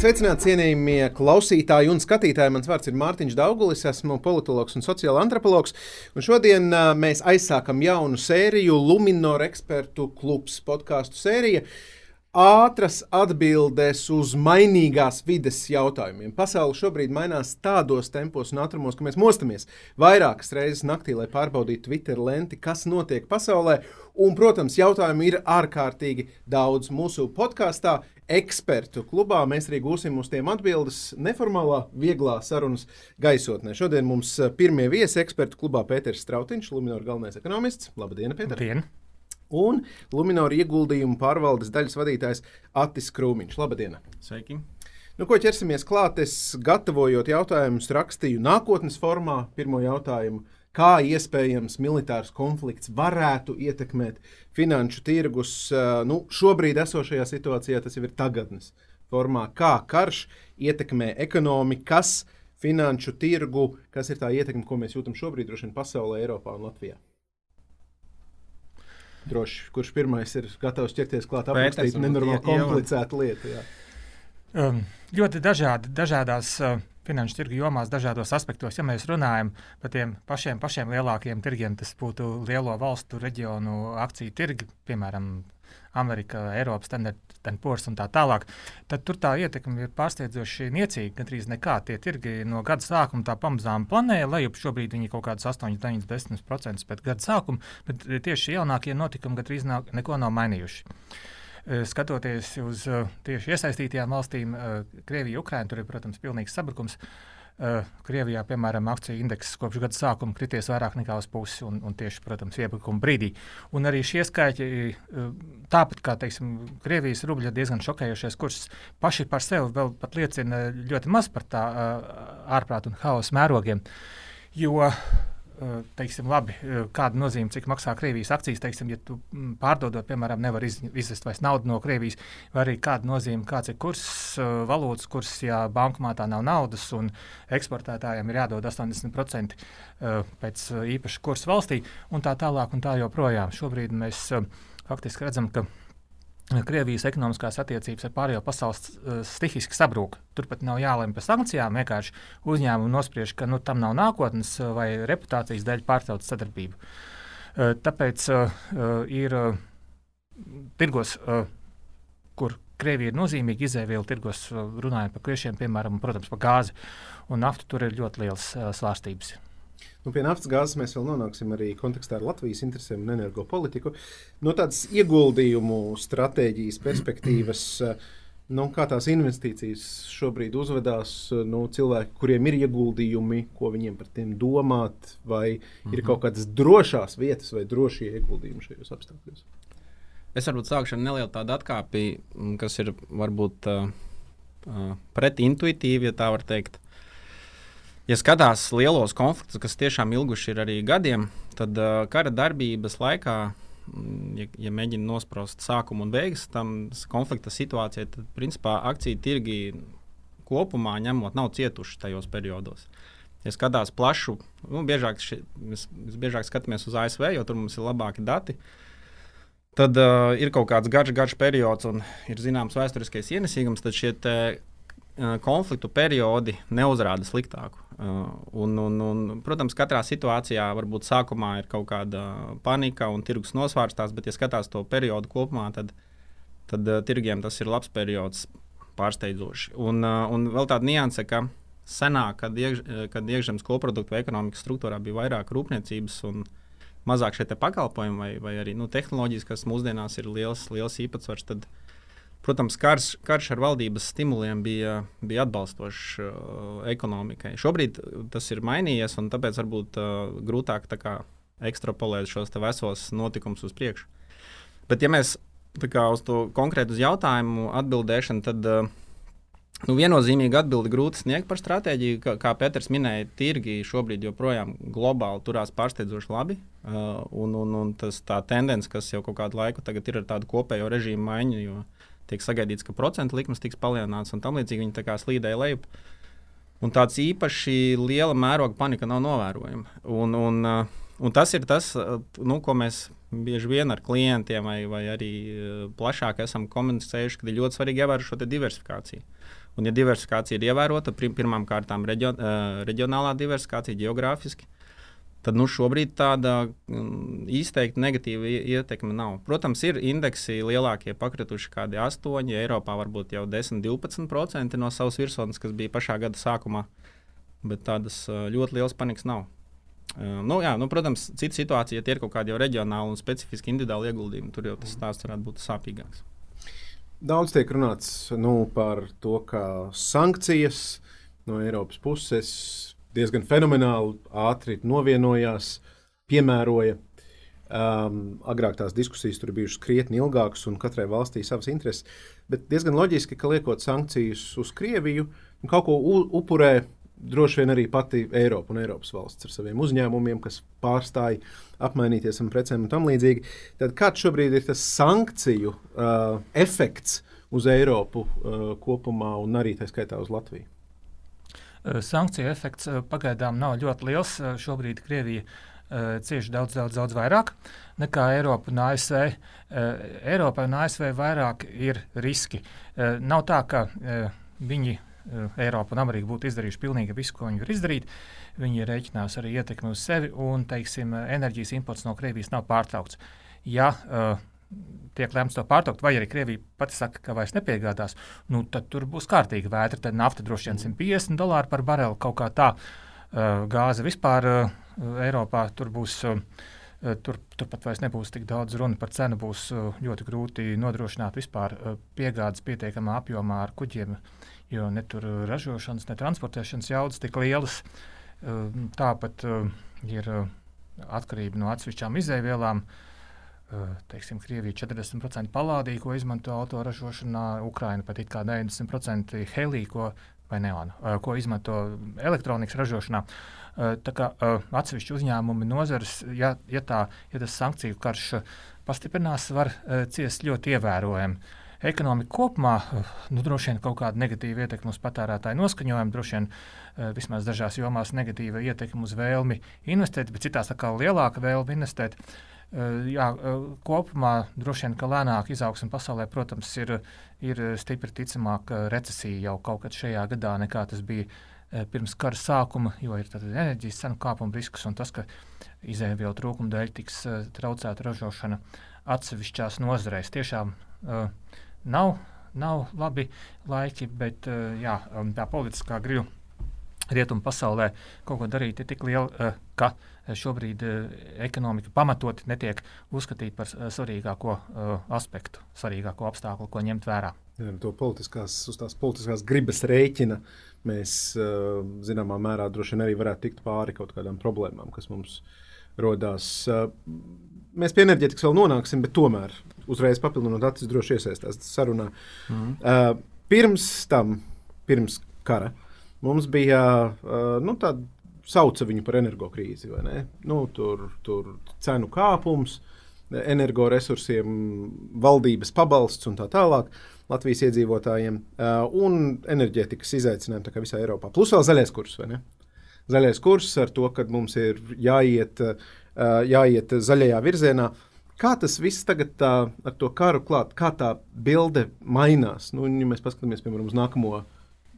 Esiet sveicināti, cienījamie klausītāji un skatītāji. Mans vārds ir Mārtiņš Daugulis, esmu politologs un sociāla antropologs. Un šodien uh, mēs aizsākam jaunu sēriju Luminor ekspertu klubs podkāstu sēriju. Ātras atbildes uz mainīgās vides jautājumiem. Pasaule šobrīd mainās tādos tempos un ātrumos, ka mēs mostamies vairākas reizes naktī, lai pārbaudītu Twitter lenti, kas notiek pasaulē. Un, protams, jautājumu ir ārkārtīgi daudz. Mūsu podkāstā ekspertu klubā mēs arī gūsim uz tiem atbildes neformālā, vieglā sarunas gaisotnē. Šodien mums pirmie viesi ekspertu klubā Pēters Strautiņš, Luminor galvenais ekonomists. Labdien, Pēter! Labdien un Lunčija ieguldījumu pārvaldes daļas vadītājs Atis Krūmiņš. Labdien! Sveiki! Nu, ko ķersimies klāt? Es gatavojot jautājumus, rakstīju nākotnes formā. Pirmo jautājumu, kā iespējams militārs konflikts varētu ietekmēt finanšu tirgus. Nu, šobrīd esošajā situācijā tas jau ir tagadnes formā. Kā karš ietekmē ekonomikas, finanšu tirgu, kas ir tā ietekme, ko mēs jūtam šobrīd, droši vien pasaulē, Eiropā un Latvijā. Droši, kurš pirmais ir gatavs ķerties klāt, aprakstīt nenormāli komplicētu lietu. Jā. Um, ļoti dažādi, dažādās uh, finanšu tirgu jomās, dažādos aspektos. Ja mēs runājam par tiem pašiem, pašiem lielākajiem tirgiem, tas būtu lielo valstu reģionu akciju tirgi, piemēram, Amerika, Eiropas standarta un tā tālāk, tad tur tā ietekme ir pārsteidzoši niecīga. Gandrīz nekā tie tirgi no gada sākuma tā pamazām planēja lejup. Šobrīd viņi kaut kādas 8, 9, 10% pēc gada sākuma, bet tieši jaunākie notikumi gandrīz nav, neko nav mainījuši. E, skatoties uz e, tieši iesaistītajām valstīm, e, Krievija, Ukraina, tur ir, protams, pilnīgs sabrukums. Uh, Uh, Krievijā, piemēram, akciju indeks kopš gada sākuma krities vairāk nekā uz pusi, un, un tieši, protams, iebrukuma brīdī. Un arī šie skaitļi, uh, tāpat kā teiksim, Krievijas rubļa diezgan šokējošais kurs, paši par sevi vēl liecina ļoti maz par tā uh, ārprātu un haosu mērogiem. Jo Eh, teiksim, labi, eh, kāda nozīme, cik maksā Krievijas akcijas. Teiksim, ja tu mm, pārdodot, piemēram, nevar iz, izvest vairs naudu no Krievijas, vai arī kāda nozīme, kāds ir kurs, eh, valūtas kurs, ja bankomātā nav naudas un eksportētājiem ir jādod 80% pēc īpaša kursa valstī, un tā tālāk un tā joprojām. Šobrīd mēs faktiski redzam, ka Krievijas ekonomiskās attiecības ar pārējo pasauli uh, stihiski sabrūk. Turpat nav jālemj par sankcijām. Vienkārši uzņēmumi nospriež, ka nu, tam nav nākotnes vai reputācijas dēļ pārtrauc sadarbību. Uh, tāpēc uh, ir uh, tirgos, uh, kur Krievija ir nozīmīga izēviela, tirgos runājot par kriešiem, piemēram, un, protams, par gāzi un naftu, tur ir ļoti liels svārstības. Nu, pie naftas gāzes mēs vēl nonāksim arī kontekstā ar Latvijas interesēm un energopolitiku. No tādas ieguldījumu stratēģijas perspektīvas. Nu, kā tās investīcijas šobrīd uzvedās, nu, cilvēki, kuriem ir ieguldījumi, ko viņiem par tiem domāt, vai mm -hmm. ir mhm. kaut kādas drošās vietas vai drošie ieguldījumi šajos apstākļos? Es varbūt sākšu ar nelielu tādu atkāpi, kas ir varbūt uh, uh, pretintuitīva, ja tā var teikt. Ja skatās lielos konfliktus, kas tiešām ilguši ir arī gadiem, tad uh, kara darbības laikā, mm, ja, ja mēģina nosprost sākumu un beigas tam konflikta situācijai, tad principā akciju tirgi kopumā ņemot nav cietuši tajos periodos. Ja skatās plašu, nu, biežāk ši, mēs, mēs biežāk skatāmies uz ASV, jo tur mums ir labāki dati. Tad uh, ir kaut kāds garš, garš periods un ir zināms vēsturiskais ienesīgums, tad šie konfliktu periodi neuzrāda sliktāku. Un, un, un, protams, katrā situācijā varbūt sākumā ir kaut kāda panika un tirgus nosvērstās, bet, ja skatās to periodu kopumā, tad, tad tirgiem tas ir labs periods, pārsteidzoši. Un, un vēl tāda nianse, ka senāk, kad, iekš, kad iekšzemes koprodukta vai ekonomikas struktūrā bija vairāk rūpniecības un mazāk šie pakalpojumi vai, vai arī nu, tehnoloģijas, kas mūsdienās ir liels, liels īpatsvars, tad, uh, Protams, karš, karš ar valdības stimuliem bija, bija atbalstošs uh, ekonomikai. Šobrīd tas ir mainījies, un tāpēc varbūt uh, grūtāk kā, ekstrapolēt šos vesos notikumus uz priekšu. Bet, ja mēs kā, uz to konkrētu jautājumu atbildēšanu, tad uh, nu, viennozīmīgi atbildi grūti sniegt par stratēģiju. Kā, kā Pēters minēja, tirgi šobrīd joprojām globāli turās pārsteidzoši labi. Uh, un, un, un tas, tā tendence, kas jau kaut kādu laiku ir ar tādu kopējo režīmu maiņu, jo tiek sagaidīts, ka procentu likmes tiks palielināts un tam līdzīgi viņi tā kā slīdēja lejup. Un tāds īpaši liela mēroga panika nav novērojama. Un, un, uh, un tas ir tas, uh, nu, ko mēs bieži vien ar klientiem vai, vai arī uh, plašāk esam komunicējuši, ka ir ļoti svarīgi ievērot šo diversifikāciju. Un, ja diversifikācija ir ievērota, pirmām kārtām reģion, uh, reģionālā diversifikācija, geogrāfiski, tad nu, šobrīd tāda um, izteikti negatīva ietekme nav. Protams, ir indeksi lielākie pakrituši, kādi 8, Eiropā varbūt jau 10-12% no savas virsotnes, kas bija pašā gada sākumā, bet tādas ļoti liels panikas nav. Nu, jā, nu, protams, cita situācija, ja tie ir kaut kādi reģionāli un specifiski individuāli ieguldījumi, tur jau tas stāsts varētu būt sāpīgāks. Daudz tiek runāts nu, par to, ka sankcijas no Eiropas puses diezgan fenomenāli ātri novienojās, piemēroja. Um, agrāk tās diskusijas tur bijušas krietni ilgākas, un katrai valstī savas intereses. Bet diezgan loģiski, ka liekot sankcijas uz Krieviju, kaut ko upurē droši vien arī pati Eiropa un Eiropas valsts ar saviem uzņēmumiem, kas pārstāja apmainīties ar precēm un tam līdzīgi. Tad kāds šobrīd ir tas sankciju uh, efekts uz Eiropu uh, kopumā un arī tā skaitā uz Latviju? Uh, sankciju efekts uh, pagaidām nav ļoti liels. Uh, šobrīd Krievija cieši daudz, daudz, daudz vairāk nekā Eiropa un ASV. Eiropai un ASV vairāk ir riski. Nav tā, ka viņi Eh, Eiropa un Amerika būtu izdarījuši pilnīgi visu, ko viņi var izdarīt. Viņi ir rēķinājuši arī ietekmi uz sevi, un teiksim, enerģijas imports no Krievijas nav pārtraukts. Ja uh, tiek lemts to pārtraukt, vai arī Krievija pati saka, ka vairs nepiegādās, nu, tad tur būs kārtīga vētra. Tad nafta droši vien 150 dolāri par bareli kaut kā tā. Uh, gāze vispār uh, Eiropā tur būs. Uh, Tur, turpat vairs nebūs tik daudz runa par cenu. Būs ļoti grūti nodrošināt vispār piegādes pietiekamā apjomā ar kuģiem jo ne tur uh, ražošanas, ne transportēšanas jaudas tik lielas. Uh, tāpat uh, ir atkarība no atsevišķām izēvielām. Teiksim, Krievija 40% palādīja, ko izmanto autoražošanā, Ukraina pat 90% helī, ko, neonu, ko izmanto elektronikas ražošanā. Tā kā atsevišķi uzņēmumi nozares, ja, ja, tā, ja tas sankciju karš pastiprinās, var ciest ļoti ievērojami ekonomika kopumā, nu, droši vien kaut kāda negatīva ietekme uz patērētāju noskaņojumu, droši vien eh, vismaz dažās jomās negatīva ietekme uz vēlmi investēt, bet citās atkal lielāka vēlme investēt. Eh, jā, eh, kopumā droši vien, ka lēnāka izaugsme pasaulē, protams, ir, ir stipri ticamāka recesija jau kaut kad šajā gadā, nekā tas bija pirms kara sākuma, jo ir enerģijas cenu kāpuma risks un tas, ka izēvielu trūkuma dēļ tiks traucēta ražošana atsevišķās nozarēs. Tiešām Nav, nav labi laiki, bet jā, um, tā politiskā griba rietumu pasaulē kaut ko darīt ir tik liela, uh, ka šobrīd uh, ekonomika pamatoti netiek uzskatīta par svarīgāko aspektu, svarīgāko apstākļu, ko ņemt vērā. Jā, to politiskās, uz tās politiskās gribas rēķina mēs zināmā mērā droši vien arī varētu tikt pāri kaut kādām problēmām, kas mums rodās. Mēs pie enerģētikas vēl nonāksim, bet tomēr uzreiz papildinot, Atis droši iesaistās sarunā. Mm. Uh, pirms tam, pirms kara, mums bija nu, tāda sauca viņu par energokrīzi. Nu, tur, tur cenu kāpums, energoresursiem, valdības pabalsts un tā tālāk. Latvijas iedzīvotājiem un enerģētikas izaicinājumi visā Eiropā. Plus vēl zaļais kurs. Zaļais kurs ar to, ka mums ir jāiet, jāiet zaļajā virzienā. Kā tas viss tagad tā, ar to karu klāt, kā tā bilde mainās? Nu, ja mēs paskatāmies, piemēram, uz nākamo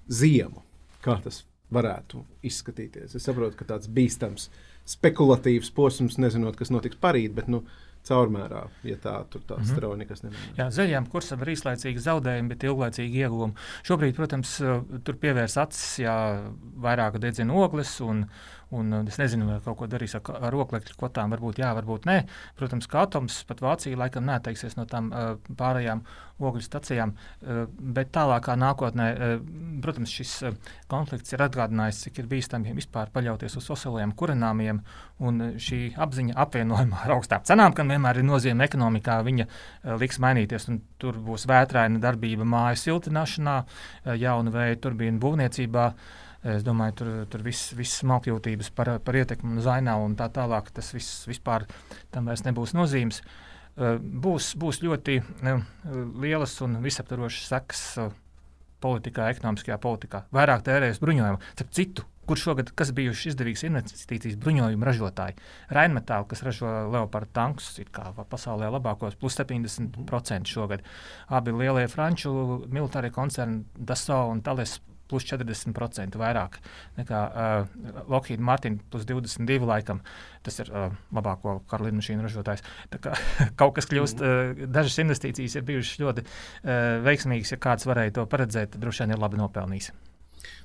ziemu, kā tas varētu izskatīties. Es saprotu, ka tāds bīstams, spekulatīvs posms, nezinot, kas notiks parīt, bet nu, caurmērā, ja tā tur tā mm -hmm. strauji nekas nemainās. Jā, zaļajām kursam ir īslaicīgi zaudējumi, bet ilglaicīgi ieguvumi. Šobrīd, protams, tur pievērs acis jā, vairāk dedzina ogles un, Un uh, es nezinu, vai kaut ko darīs ar, ar oglekļa kvotām. Varbūt jā, varbūt nē. Protams, kā atoms pat Vācija laikam neteiksies no tām uh, pārējām ogļu stacijām. Uh, bet tālākā nākotnē, uh, protams, šis uh, konflikts ir atgādinājis, cik ir bīstami vispār paļauties uz fosiliem kurināmiem. Un šī apziņa apvienojumā ar augstām cenām, kam vienmēr ir nozīme ekonomikā, viņa uh, liks mainīties. Tur būs vētraina darbība māju siltināšanā, uh, jaunu veidu turbīnu būvniecībā. Uh, Es domāju, tur, tur viss, viss smalkjūtības par, par ietekmi uz ainavu un tā tālāk. Tas viss vispār tam vairs nebūs nozīmes. Eh, būs, būs ļoti eh, lielas un visaptvarošas sekas eh, politikā, ekonomiskajā politikā. Vairāk tērēs bruņojumu. Starp citu, kur šogad bijuši izdevīgas investīcijas bruņojuma ražotāji. Rainmetāli, kas ražo Leopardu tankus, ir kā pasaulē labākos, plus 70% šogad. Abi lielie franču militārie koncerni, Dassault un Thales plus 40% vairāk nekā uh, Lockheed Martin, plus 22% laikam. Tas ir uh, labāko karalīnu mašīnu ražotājs. Tā kā kaut kas kļūst, uh, dažas investīcijas ir bijušas ļoti uh, veiksmīgas. Ja kāds varēja to paredzēt, tad droši vien ir labi nopelnījis.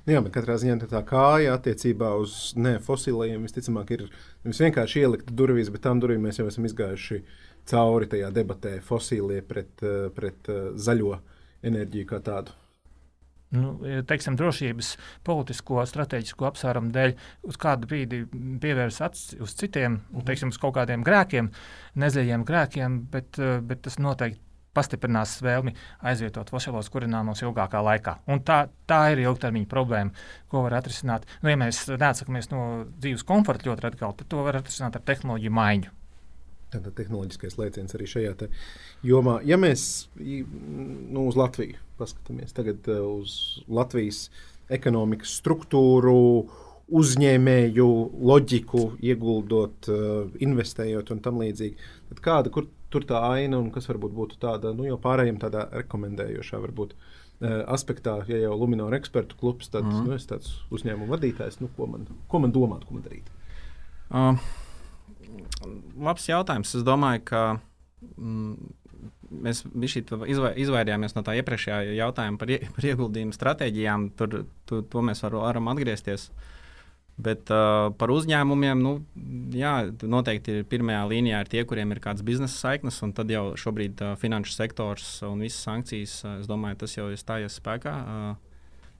Nu jā, bet katrā ziņā tā kāja attiecībā uz fosiliem visticamāk ir nevis vienkārši ielikt durvīs, bet tām durvīm mēs jau esam izgājuši cauri tajā debatē fosilie pret, pret zaļo enerģiju kā tādu nu, teiksim, drošības, politisko, strateģisko apsvērumu dēļ uz kādu brīdi pievērs acis uz citiem, mhm. teiksim, uz kaut kādiem grēkiem, nezaļiem grēkiem, bet, eh, bet tas noteikti pastiprinās vēlmi aizvietot fosilos kurināmos ilgākā laikā. Un tā, tā ir ilgtermiņa problēma, ko var atrisināt. Nu, ja mēs neatsakāmies no dzīves komforta ļoti radikāli, tad to var atrisināt ar tehnoloģiju maiņu. Tātad tehnoloģiskais lēciens arī šajā jomā. Ja mēs nu, uz Latviju paskatāmies tagad uh, uz Latvijas ekonomikas struktūru, uzņēmēju loģiku, ieguldot, uh, investējot un tam līdzīgi, tad kāda tur tā aina un kas varbūt būtu tāda, nu jau pārējiem tādā rekomendējošā varbūt uh, aspektā, ja jau Luminora ekspertu klubs, tad mm. nu, es tāds uzņēmumu vadītājs, nu, ko, man, ko man domāt, ko man darīt? Uh labs jautājums. Es domāju, ka mm, mēs izvairījāmies no tā iepriekšējā jautājuma par, ie, par ieguldījumu stratēģijām. Tur tu, to mēs var, varam atgriezties. Bet uh, par uzņēmumiem, nu, jā, noteikti ir pirmajā līnijā ir tie, kuriem ir kāds biznesa saiknes, un tad jau šobrīd uh, finanšu sektors un visas sankcijas, uh, es domāju, tas jau ir stājies spēkā. Uh,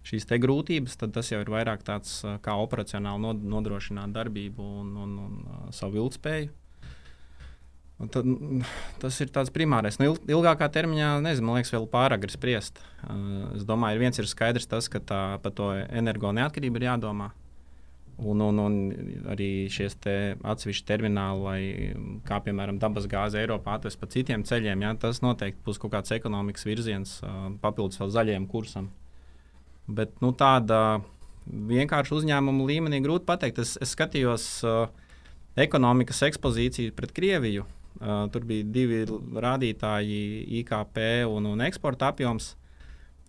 šīs grūtības, tad tas jau ir vairāk tāds kā operacionāli nodrošināt darbību un, un, un savu ilgspēju. Un tad, tas ir tāds primārais. Nu, ilgākā termiņā, nezinu, man liekas, vēl pārāk spriest. Es domāju, viens ir skaidrs tas, ka tā, par to energo neatkarību ir jādomā. Un, un, un arī šie te atsevišķi termināli, lai, kā piemēram dabas gāze Eiropā atvest pa citiem ceļiem, ja, tas noteikti būs kaut kāds ekonomikas virziens, papildus vēl zaļajam kursam. Bet nu, tāda vienkārši uzņēmuma līmenī grūti pateikt. Es, es skatījos uh, ekonomikas ekspozīciju pret Krieviju. Uh, tur bija divi rādītāji, IKP un, un eksporta apjoms.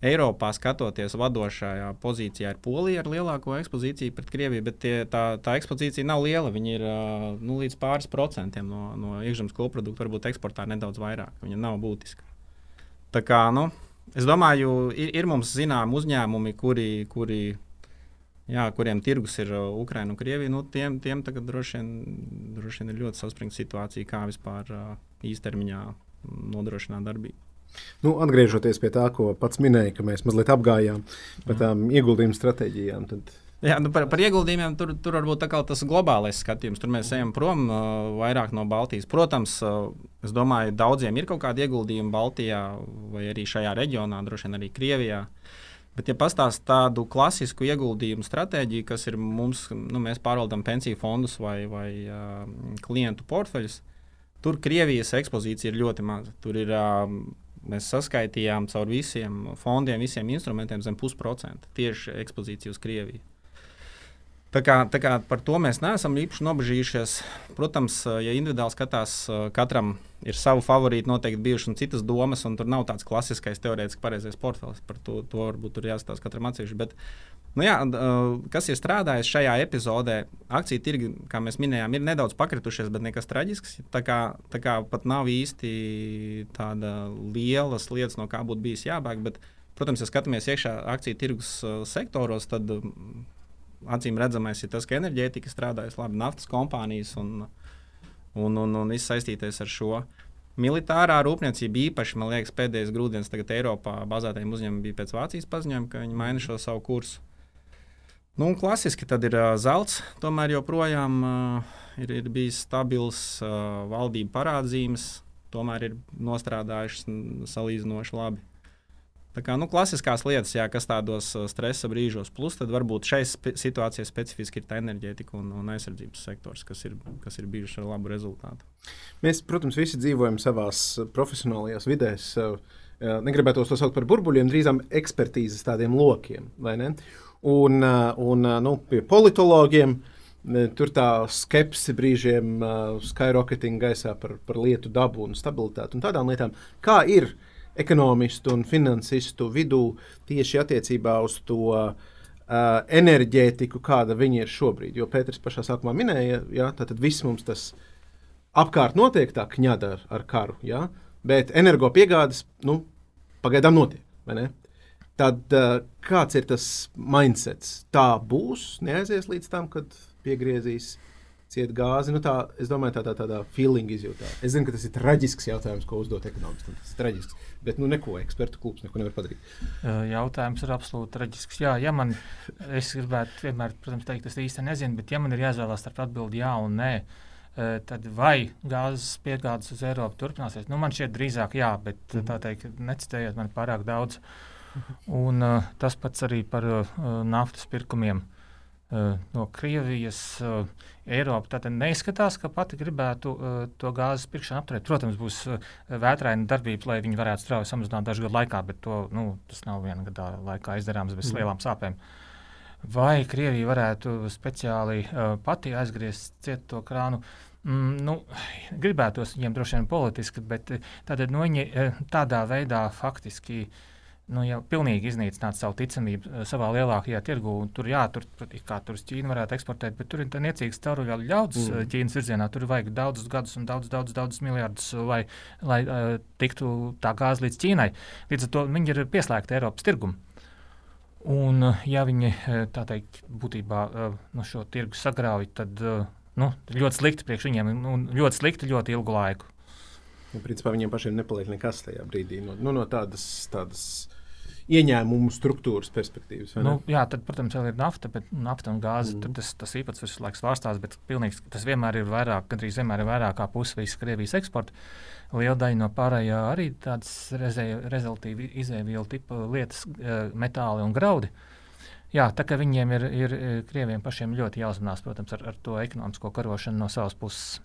Eiropā skatoties, vadošajā pozīcijā ir Polija ar lielāko ekspozīciju pret Krieviju, bet tie, tā, tā ekspozīcija nav liela. Viņa ir uh, nu, līdz pāris procentiem no, no iekšzemes koprodukta, varbūt eksportā nedaudz vairāk. Viņa nav būtiska. Tā kā, nu, Es domāju, ir, ir mums zināmi uzņēmumi, kuri, kuri, jā, kuriem tirgus ir uh, Ukraiņa un Krievija. Nu, tiem tiem tagad droši vien, droši vien ir ļoti saspringta situācija, kā vispār uh, īstermiņā nodrošināt darbību. Nu, atgriežoties pie tā, ko pats minēja, ka mēs mazliet apgājām par mhm. tām ieguldījumu stratēģijām, tad Jā, nu par, par ieguldījumiem tur, tur varbūt tas globālais skatījums. Tur mēs ejam prom uh, vairāk no Baltijas. Protams, uh, es domāju, daudziem ir kaut kādi ieguldījumi Baltijā vai arī šajā reģionā, droši vien arī Krievijā. Bet, ja pastāstīs tādu klasisku ieguldījumu stratēģiju, kas ir mums, nu, mēs pārvaldām pensiju fondus vai, vai uh, klientu portfeļus, tur Krievijas ekspozīcija ir ļoti maza. Tur ir, uh, mēs saskaitījām caur visiem fondiem, visiem instrumentiem zem pusprocenta tieši ekspozīcija uz Krieviju. Tā kā, tā kā par to mēs neesam īpaši nobežījušies. Protams, ja individuāli skatās, katram ir savi favorīti, noteikti bijušas un citas domas, un tur nav tāds klasiskais teorētiski pareizais portfels. Par to, to varbūt tur jāstāsta katram atsevišķi. Bet, nu jā, kas ir strādājis šajā epizodē, akciju tirgi, kā mēs minējām, ir nedaudz pakritušies, bet nekas traģisks. Tā kā, tā kā pat nav īsti tāda lielas lietas, no kā būtu bijis jābēg. Bet, protams, ja skatāmies iekšā akciju tirgus sektoros, tad acīm redzamais ir tas, ka enerģētika strādājas labi, naftas kompānijas un, un, un, un viss saistītais ar šo. Militārā rūpniecība īpaši, man liekas, pēdējais grūdienis tagad Eiropā bazētajiem uzņēmumiem bija pēc Vācijas paziņojuma, ka viņi maina šo savu kursu. Nu, klasiski tad ir uh, zelts, tomēr joprojām uh, ir, ir bijis stabils uh, valdību parādzīmes, tomēr ir nostrādājušas salīdzinoši labi. Tā kā nu, klasiskās lietas, jā, kas tādos uh, stresa brīžos, plus tad varbūt šai spe situācijai specifiski ir tā enerģētika un, un aizsardzības sektors, kas ir, kas ir bijuši ar labu rezultātu. Mēs, protams, visi dzīvojam savās profesionālajās vidēs. Negribētu to saukt par burbuļiem, drīzāk ekspertīzes tādiem lokiem. un, un nu, pie politologiem. Tur tā skepse brīžiem uh, skyrocketing gaisā par, par lietu dabu un stabilitāti un tādām lietām. Kā ir ekonomistu un finansistu vidū tieši attiecībā uz to uh, enerģētiku, kāda viņi ir šobrīd? Jo Pēters pašā sākumā minēja, ja tad viss mums tas apkārt notiek tā kņada ar, ar karu, ja? bet energopiegādes nu, pagaidām notiek. Tad uh, kāds ir tas mindsets? Tā būs, neaizies līdz tam, kad piegriezīs ciet gāzi. Nu, tā, es domāju, tā, tā tādā feeling izjūtā. Es zinu, ka tas ir traģisks jautājums, ko uzdot ekonomistam. Tas ir traģisks. Bet nu, neko ekspertu klubs neko nevar padarīt. Jautājums ir absolūti traģisks. Jā, ja man, es gribētu vienmēr, protams, teikt, es īsti nezinu, bet ja man ir jāizvēlās starp atbildi jā un nē, tad vai gāzes piegādes uz Eiropu turpināsies? Nu, man šķiet drīzāk jā, bet mm -hmm. tā teikt, necitējiet man pārāk daudz. Un, uh, tas pats arī par uh, naftas pirkumiem. Uh, no Krievijas uh, Eiropa tātad neizskatās, ka pati gribētu uh, to gāzes pirkšanu apturēt. Protams, būs vētraina darbības, lai viņi varētu strauji samazināt dažu gadu laikā, bet to, nu, tas nav viena gada laikā izdarāms bez mm. lielām sāpēm. Vai Krievija varētu speciāli uh, pati aizgriezt cietu to krānu? Mm, nu, gribētos viņiem droši vien politiski, bet tātad, nu, viņi tādā veidā faktiski uh, nu, jau pilnīgi iznīcināt savu ticamību uh, savā lielākajā tirgu. Tur, jā, tur, kā tur uz Ķīnu varētu eksportēt, bet tur ir niecīgs cauruļu ļaudis mm. Ķīnas virzienā. Tur vajag daudzus gadus un daudz, daudz, daudz miljardus, lai, lai uh, tiktu tā gāze līdz Ķīnai. Līdz ar to viņi ir pieslēgti Eiropas tirgumam. Un, ja viņi tā teikt, būtībā no šo tirgu sagrauj, tad nu, ļoti slikti priekš viņiem un ļoti slikti ļoti ilgu laiku. Ja, principā viņiem pašiem nepaliek nekas tajā brīdī no, nu, no tādas, tādas ieņēmumu struktūras perspektīvas. Nu, jā, tad, protams, ir nafta, bet nafta un gāze mm. tas, tas īpatsvars visu laiku svārstās, bet pilnīgs, tas vienmēr ir vairāk, gandrīz vienmēr ir vairāk kā pusi visas Krievijas eksporta. Liela daļa no pārējā arī tādas rezultātu izēvielu tipu lietas, eh, metāli un graudi. Jā, tā kā viņiem ir, ir Krieviem pašiem ļoti jāuzmanās, protams, ar, ar to ekonomisko karošanu no savas puses.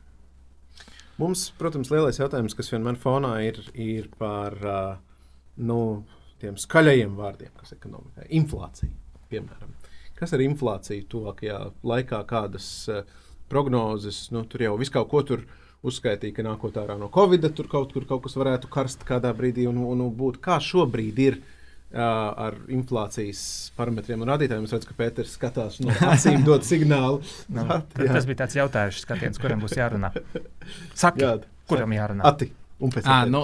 Mums, protams, lielais jautājums, kas vienmēr fonā ir, ir par uh, nu, tiem skaļajiem vārdiem, kas ir ekonomikā. Inflācija, piemēram. Kas ar inflāciju tuvākajā laikā, kādas uh, prognozes, nu, tur jau viss kaut ko tur uzskaitīja, ka nākot ārā no Covid, tur kaut kur kaut kas varētu karst kādā brīdī un, un, un būt. Kā šobrīd ir uh, ar inflācijas parametriem un rādītājiem? Es redzu, ka Pēters skatās no acīm, dod signālu. nu, At, tas bija tāds jautājums, skatiens, kuram būs jārunā. Saki, jā, kuram jārunā? Ati. Un pēc tam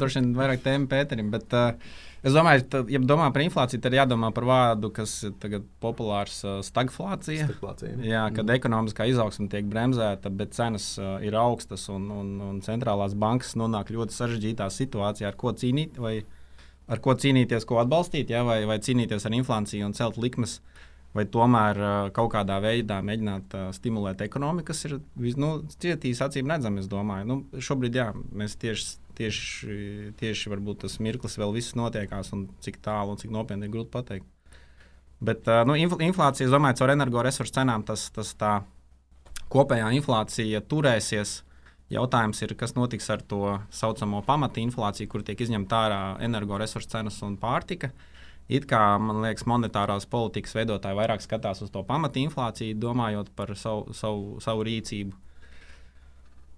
droši vien vairāk tēmu Pēterim. Bet, uh, Es domāju, ka, ja domā par inflāciju, tad jādomā par vārdu, kas ir tagad populārs uh, stagflācija. stagflācija. Jā, kad mm. ekonomiskā izaugsme tiek bremzēta, bet cenas uh, ir augstas un, un, un centrālās bankas nonāk ļoti sarežģītā situācijā, ar ko cīnīt, vai ar ko cīnīties, ko atbalstīt, ja, vai, vai cīnīties ar inflāciju un celt likmes. Vai tomēr uh, kaut kādā veidā mēģināt uh, stimulēt ekonomiku, kas ir nu, cietīs acīm redzami, es domāju. Nu, šobrīd jā, mēs tieši tieši, tieši tas mirklis vēl viss notiekās, un cik tālu un cik nopietni ir grūti pateikt. Bet nu, inflācija, es domāju, caur energoresursu cenām tas, tas tā kopējā inflācija turēsies. Jautājums ir, kas notiks ar to saucamo pamata inflāciju, kur tiek izņemta ārā energoresursu cenas un pārtika. It kā man liekas, monetārās politikas veidotāji vairāk skatās uz to pamata inflāciju, domājot par savu, savu, savu rīcību.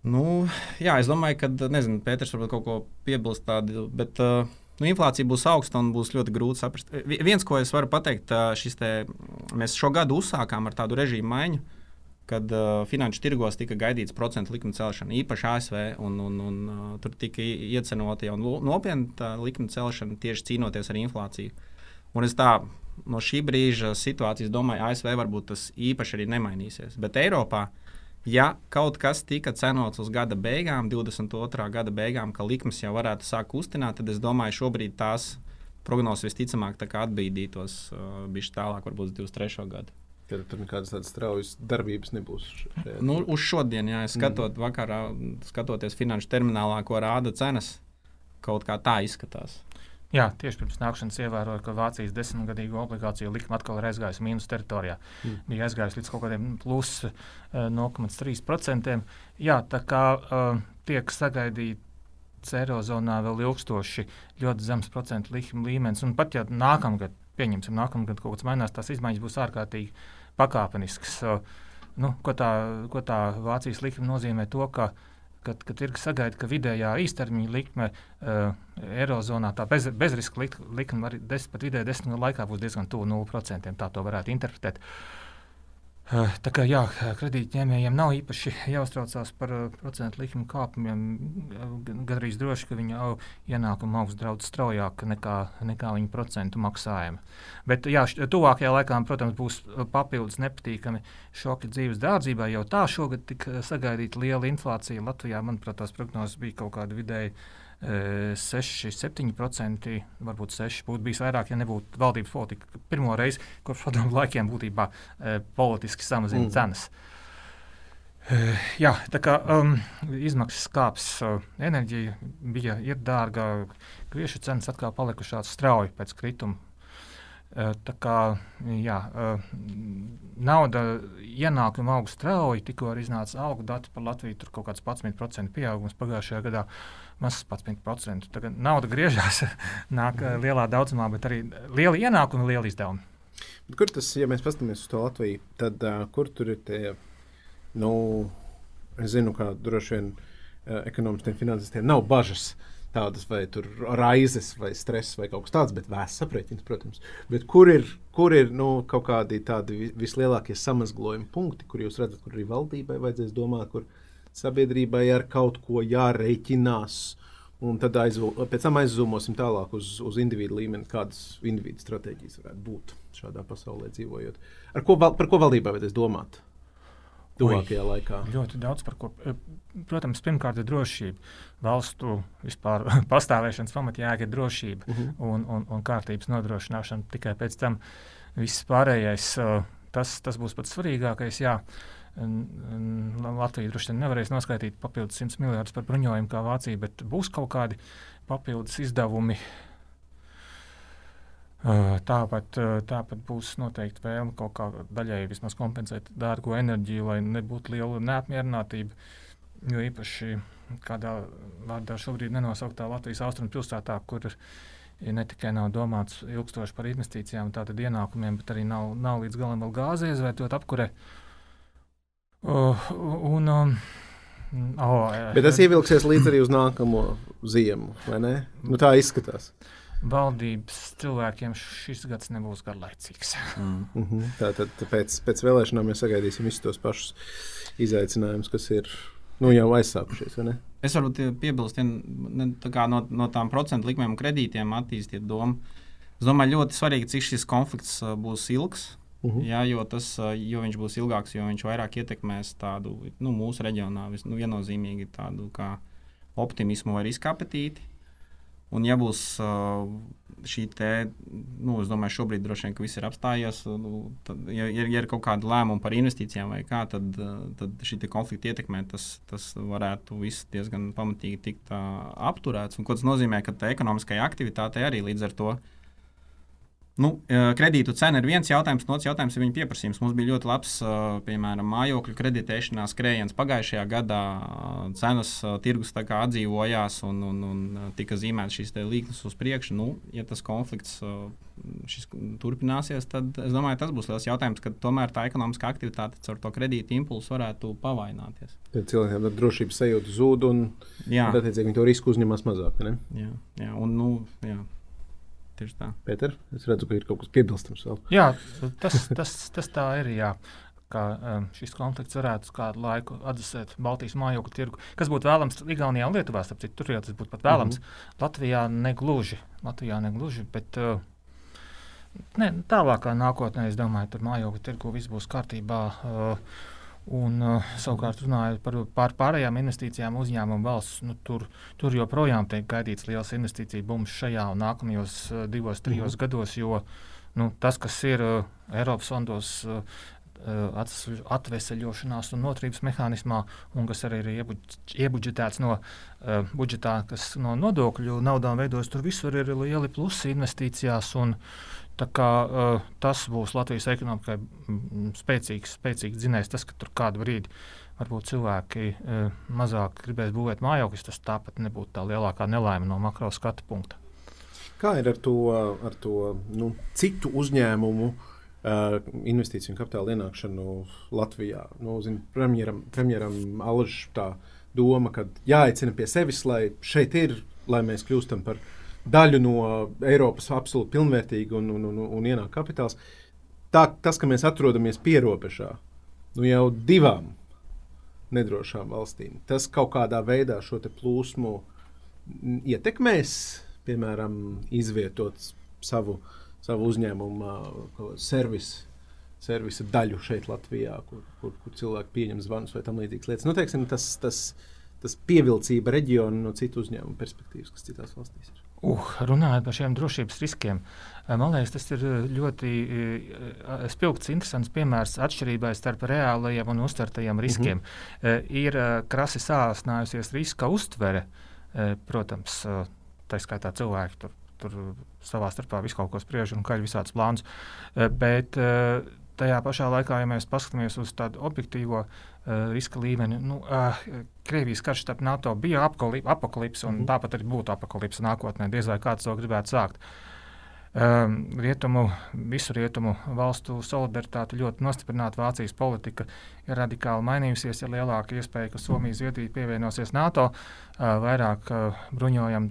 Nu, jā, es domāju, ka nezinu, Pēters varbūt kaut ko piebilst tādu, bet uh, nu, inflācija būs augsta un būs ļoti grūti saprast. Viens, ko es varu pateikt, šis te, mēs šo gadu uzsākām ar tādu režīmu maiņu, kad uh, finanšu tirgos tika gaidīts procentu likuma celšana, īpaši ASV, un, un, un uh, tur tika iecenota jau nopietna likuma celšana tieši cīnoties ar inflāciju. Un es tā no šī brīža situācijas domāju, ASV varbūt tas īpaši arī nemainīsies. Bet Eiropā uh, ja kaut kas tika cenots uz gada beigām, 22. gada beigām, ka likmes jau varētu sākt kustināt, tad es domāju, šobrīd tās prognozes visticamāk atbīdītos uh, bišķi tālāk, varbūt uz 23. gadu. Tad tur nekādas tādas straujas darbības nebūs. Šajā. Nu, uz šodien, jā, skatot, mm. vakarā, skatoties finanšu terminālā, ko rāda cenas, kaut kā tā izskatās. Jā, tieši pirms nākšanas ievēroju, ka Vācijas desmitgadīgo obligāciju likme atkal ir aizgājusi mīnus teritorijā. Mm. Bija aizgājusi līdz kaut kādiem plus uh, eh, 0,3%. Jā, tā kā uh, tiek sagaidīts Eirozonā vēl ilgstoši ļoti zems procentu līmenis, un pat ja nākamgad pieņemsim, nākamā gada kaut kas mainās, tās izmaiņas būs ārkārtīgi pakāpeniskas. Nu, ko, tā, ko tā Vācijas likme nozīmē? To, ka uh, kad, kad tirgus sagaida, ka vidējā īstermiņa likme uh, Eirozonā, tā bez, bezriska likme, arī des, pat vidēji desmit gadu laikā būs diezgan tuvu 0%. Tā to varētu interpretēt. Uh, tā kā jā, kredītņēmējiem nav īpaši jāuztraucās par uh, procentu likuma kāpumiem. Gadrīz droši, ka viņa ienākuma augsts draudz straujāk nekā, nekā viņa procentu maksājumi. Bet jā, tuvākajā laikā, protams, būs papildus nepatīkami šoki dzīves dārdzībai. Jau tā šogad tika sagaidīta liela inflācija Latvijā. Manuprāt, tās prognozes bija kaut kāda vidēji 6, 7%, varbūt 6 būtu bijis vairāk, ja nebūtu valdības politika. Pirmo reizi kopš padomu laikiem būtībā politiski samazina mm. cenas. Jā, tā kā um, izmaksas kāps, uh, enerģija bija dārga, griežu cenas atkal palikušās strauji pēc krituma Tā kā jā, nauda ienākuma auga strauji, tikko arī iznāca algu dati par Latviju. Tur kaut kāds 11% pieaugums pagājušajā gadā, mazs 11%. Tagad nauda griežās, nāk lielā daudzumā, bet arī liela ienākuma, liela izdevuma. Kur tas, ja mēs paskatāmies uz to Latviju, tad uh, kur tur ir tie, nu, es zinu, kā droši vien uh, ekonomistiem, finansistiem nav bažas. Uh, tādas vai raizes, vai stress, vai kaut kas tāds, bet vēsts aprēķins, protams. Bet kur ir, kur ir nu, kaut kādi tādi vislielākie samazglojuma punkti, kur jūs redzat, kur arī valdībai vajadzēs domāt, kur sabiedrībai ar kaut ko jārēķinās? Un tad aizvo, pēc tam aizzūmosim tālāk uz, uz individu līmeni, kādas individu stratēģijas varētu būt šādā pasaulē dzīvojot. Ar ko, par ko valdībai vajadzēs domāt? Tuvākajā laikā? Ļoti daudz par ko. Eh, protams, pirmkārt, ir drošība. Valstu vispār pastāvēšanas pamatjēga ir drošība uh mhm. -huh. un, un, un kārtības nodrošināšana. Tikai pēc tam viss pārējais, eh, tas, tas būs pats svarīgākais. Jā. Latvija droši vien nevarēs noskaidrot papildus 100 miljardus par bruņojumu kā Vācija, bet būs kaut kādi papildus izdevumi uh, Tāpat, tāpat būs noteikti vēlme kaut kā daļēji vismaz kompensēt dārgo enerģiju, lai nebūtu liela neapmierinātība. Jo īpaši kādā vārdā šobrīd nenosauktā Latvijas austrumu pilsētā, kur ne tikai nav domāts ilgstoši par investīcijām, tātad ienākumiem, bet arī nav, nav līdz galam vēl gāzi izvērtot apkurē. Uh, un, um, oh, bet tas ievilksies līdz arī uz nākamo ziemu, vai ne? Nu, tā izskatās. Uh, valdības cilvēkiem šis gads nebūs garlaicīgs. mm -hmm. Tātad pēc, pēc vēlēšanām mēs sagaidīsim visus tos pašus izaicinājumus, kas ir nu, jau aizsākušies. Es varu piebilst, tā no, no tām procentu likmēm un kredītiem attīstīt domu. Es domāju, ļoti svarīgi, cik šis konflikts būs ilgs. Uh mhm. -huh. Jā, jo, tas, jo viņš būs ilgāks, jo viņš vairāk ietekmēs tādu nu, mūsu reģionā vis, nu, viennozīmīgi tādu optimismu vai riska apetīti. Un, ja būs šī te, nu, es domāju, šobrīd droši vien viss ir apstājies. Nu, tad, ja, ja ir kaut kāda lēmuma par investīcijām vai kā, tad, tad šī konflikta ietekmē tas, tas varētu viss diezgan pamatīgi tikt uh, apturēts. Un, ko tas nozīmē, ka ekonomiskajai aktivitātei arī līdz ar to Nu, kredītu cena ir viens jautājums, un otrs jautājums ir viņa pieprasījums. Mums bija ļoti labs, piemēram, mājokļu kreditēšanās skrējiens pagājušajā gadā. Cenas tirgus atdzīvojās un, un, un tika zīmētas šīs līnijas uz priekšu. Nu, ja tas konflikts šis turpināsies, tad es domāju, tas būs liels jautājums, ka tomēr tā ekonomiskā aktivitāte caur to kredītu impulsu varētu pavaināties. Ja cilvēkiem ir drošības sajūta zūd, un, un attiecīgi viņi to risku uzņemas mazāk. Ne? Jā, jā, un, nu, jā. Tieši tā. Pēter, es redzu, ka ir kaut kas piebilstams vēl. Jā, tas, tas, tas tā ir. Jā. Ka um, šis konflikts varētu uz kādu laiku atdzesēt Baltijas mājokļu tirgu. Kas būtu vēlams Igaunijā un Lietuvā, citu, tur jau tas būtu pat vēlams. Mm -hmm. Latvijā negluži, Latvijā negluži bet uh, ne, tālākā nākotnē, es domāju, tur mājokļu tirgu viss būs kārtībā. Uh, Un, uh, savukārt, runājot par pār, pārējām investīcijām, uzņēmumu valsts, nu, tur, tur joprojām tiek gaidīts liels investīciju bums šajā un nākamajos uh, divos, trijos mm. gados, jo nu, tas, kas ir uh, Eiropas fondos, uh, uh atvesaļošanās un noturības mehānismā, un kas arī ir iebuģ, iebuģetēts no uh, budžetā, kas no nodokļu naudām veidos, tur visur ir lieli plusi investīcijās. Un, uh, Kā, uh, tas būs Latvijas ekonomikai spēcīgs, spēcīgs dzinējs. Tas, ka tur kādu brīdi varbūt cilvēki uh, mazāk gribēs būvēt mājokļus, tas tāpat nebūtu tā lielākā nelaime no makro skatu punkta. Kā ir ar to, ar to nu, citu uzņēmumu uh, investīciju un kapitāla ienākšanu Latvijā? Nu, zin, premjeram, premjeram Alžs tā doma, ka jāaicina pie sevis, lai šeit ir, lai mēs kļūstam par daļu no Eiropas absolūti pilnvērtīgi un, un, un, un ienāk kapitāls. Tā, tas, ka mēs atrodamies pierobežā, nu jau divām nedrošām valstīm, tas kaut kādā veidā šo plūsmu ietekmēs, piemēram, izvietot savu, savu uzņēmumu servisu servisa daļu šeit, Latvijā, kur, kur, kur cilvēki pieņem zvanus vai tam līdzīgas lietas. Nu, teiksim, tas, tas, tas pievilcība reģionu no citu uzņēmumu perspektīvas, kas citās valstīs ir. Uh, runājot par šiem drošības riskiem, man liekas, tas ir ļoti spilgts, interesants piemērs atšķirībai starp reālajiem un uztvertajiem riskiem. Mm -hmm. Ir krasi sāsnājusies riska uztvere, protams, tā skaitā cilvēki tur, tur savā starpā visu kaut ko spriež un kaļ visādus plānus. Bet tajā pašā laikā, ja mēs paskatāmies uz tādu objektīvo uh, riska līmeni, nu, uh, Krievijas karš starp NATO bija apakalips, un mm tāpat arī būtu apakalips nākotnē. Diez vai kāds to gribētu sākt. Um, rietumu, visu rietumu valstu solidaritāte ļoti nostiprināta. Vācijas politika ir radikāli mainījusies. Ir lielāka iespēja, ka Somija Zviedrija pievienosies NATO. Uh, vairāk uh, bruņojam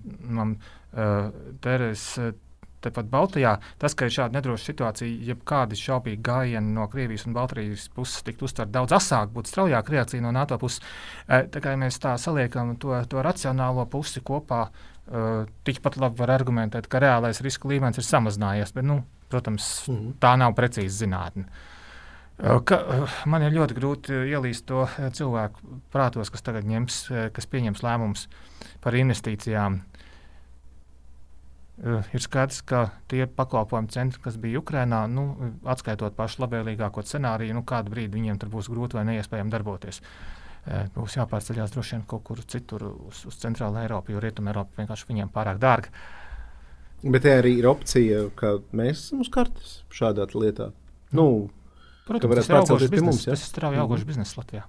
uh, Teres tepat Baltijā, tas, ka ir šāda nedroša situācija, jebkādi šaubīgi gājieni no Krievijas un Baltkrievijas puses tiktu uztvert daudz asāk, būtu straujāka reakcija no NATO puses. E, tā kā ja mēs tā saliekam to, to racionālo pusi kopā, uh, tikpat labi var argumentēt, ka reālais riska līmenis ir samazinājies, bet, nu, protams, -hmm. tā nav precīza zinātne. Uh, ka, man ir ļoti grūti ielīst to cilvēku prātos, kas tagad ņems, kas pieņems lēmumus par investīcijām Uh, ir skaidrs, ka tie pakalpojumu centri, kas bija Ukrajinā, nu, atskaitot pašu labvēlīgāko scenāriju, nu, kādu brīdi viņiem tur būs grūti vai neiespējami darboties. Uh, būs jāpārceļās droši vien kaut kur citur, uz, uz Centrālu Eiropu, jo Rietumē Eiropa vienkārši viņiem pārāk dārga. Bet tā arī ir opcija, ka mēs esam uz kartes šādā lietā. Nu, Protams, tas ir augošs bizness, ja? tas ir strauji augošs mm -hmm. bizness Latvijā.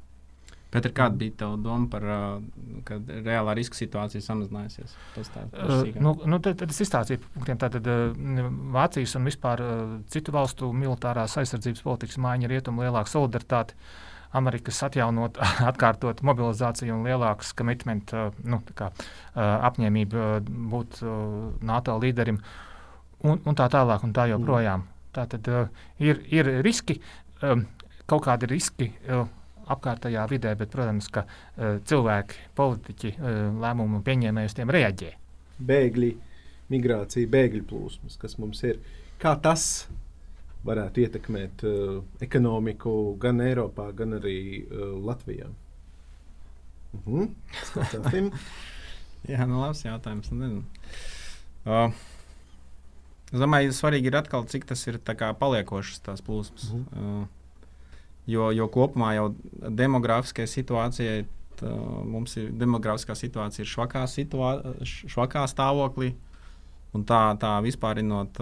Pēc kāda bija tā doma par to, uh, ka reālā riska situācija samazinājusies? Uh, nu, nu, tad, tad es izstāstīju par punktiem. Tātad uh, Vācijas un vispār uh, citu valstu militārās aizsardzības politikas maiņa, rietumu lielāka solidaritāte. Amerikas atjaunot, atkārtot mobilizāciju un lielāks commitment, uh, nu, kā, uh, apņēmība būt NATO līderim un, un tā tālāk un tā joprojām. Mm. Tā tad ir, ir riski, um, kaut kādi riski. Uh, apkārtējā vidē, bet, protams, ka uh, cilvēki, politiķi, uh, lēmumu pieņēmēji uz tiem reaģē. Bēgļi, migrācija, bēgļu plūsmas, kas mums ir. Kā tas varētu ietekmēt uh, ekonomiku gan Eiropā, gan arī uh, Latvijā? Uh mhm. -huh. Jā, nu labs jautājums. Nu, uh, es domāju, svarīgi ir atkal, cik tas ir paliekošas tās plūsmas. Uh -huh. uh, Jo, jo kopumā jau demogrāfiskajai situācijai tā, mums ir demografiskā situācija ir švakā, situā, švakā stāvoklī. Un tā, tā vispārinot,